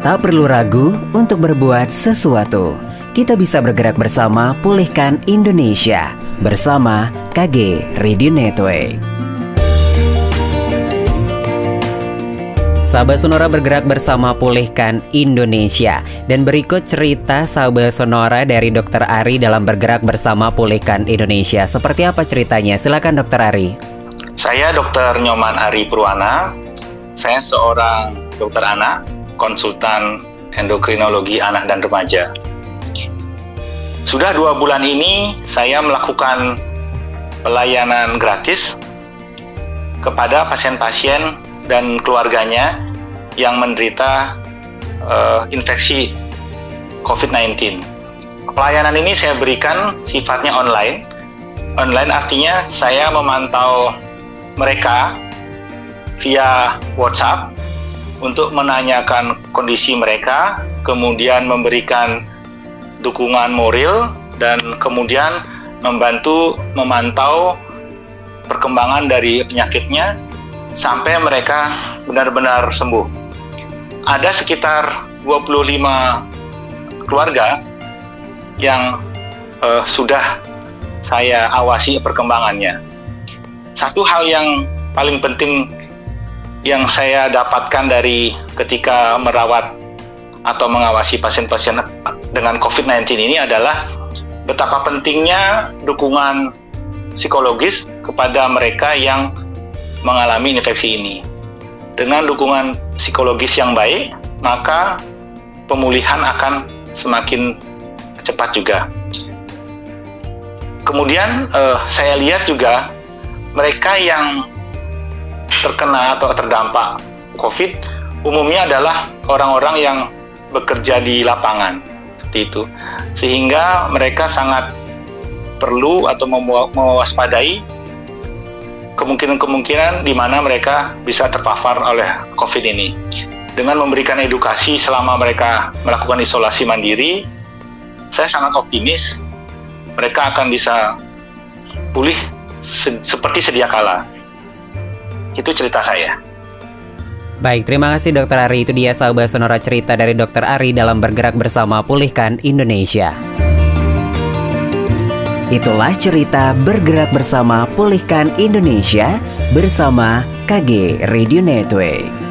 Tak perlu ragu untuk berbuat sesuatu. Kita bisa bergerak bersama pulihkan Indonesia bersama KG Radio Network. Sahabat Sonora bergerak bersama pulihkan Indonesia Dan berikut cerita sahabat Sonora dari Dr. Ari dalam bergerak bersama pulihkan Indonesia Seperti apa ceritanya? Silakan Dr. Ari Saya Dr. Nyoman Ari Purwana Saya seorang dokter anak konsultan endokrinologi anak dan remaja. Sudah dua bulan ini saya melakukan pelayanan gratis kepada pasien-pasien dan keluarganya yang menderita uh, infeksi COVID-19. Pelayanan ini saya berikan sifatnya online. Online artinya saya memantau mereka via WhatsApp untuk menanyakan kondisi mereka, kemudian memberikan dukungan moral, dan kemudian membantu memantau perkembangan dari penyakitnya sampai mereka benar-benar sembuh. Ada sekitar 25 keluarga yang uh, sudah saya awasi perkembangannya. Satu hal yang paling penting yang saya dapatkan dari ketika merawat atau mengawasi pasien-pasien dengan COVID-19 ini adalah betapa pentingnya dukungan psikologis kepada mereka yang mengalami infeksi ini. Dengan dukungan psikologis yang baik, maka pemulihan akan semakin cepat juga. Kemudian eh, saya lihat juga mereka yang terkena atau terdampak COVID umumnya adalah orang-orang yang bekerja di lapangan. Seperti itu. Sehingga mereka sangat perlu atau mewaspadai kemungkinan-kemungkinan di mana mereka bisa terpapar oleh COVID ini. Dengan memberikan edukasi selama mereka melakukan isolasi mandiri saya sangat optimis mereka akan bisa pulih se seperti sedia kala itu cerita saya. Baik, terima kasih Dokter Ari. Itu dia sahabat sonora cerita dari Dokter Ari dalam bergerak bersama Pulihkan Indonesia. Itulah cerita bergerak bersama Pulihkan Indonesia bersama KG Radio Network.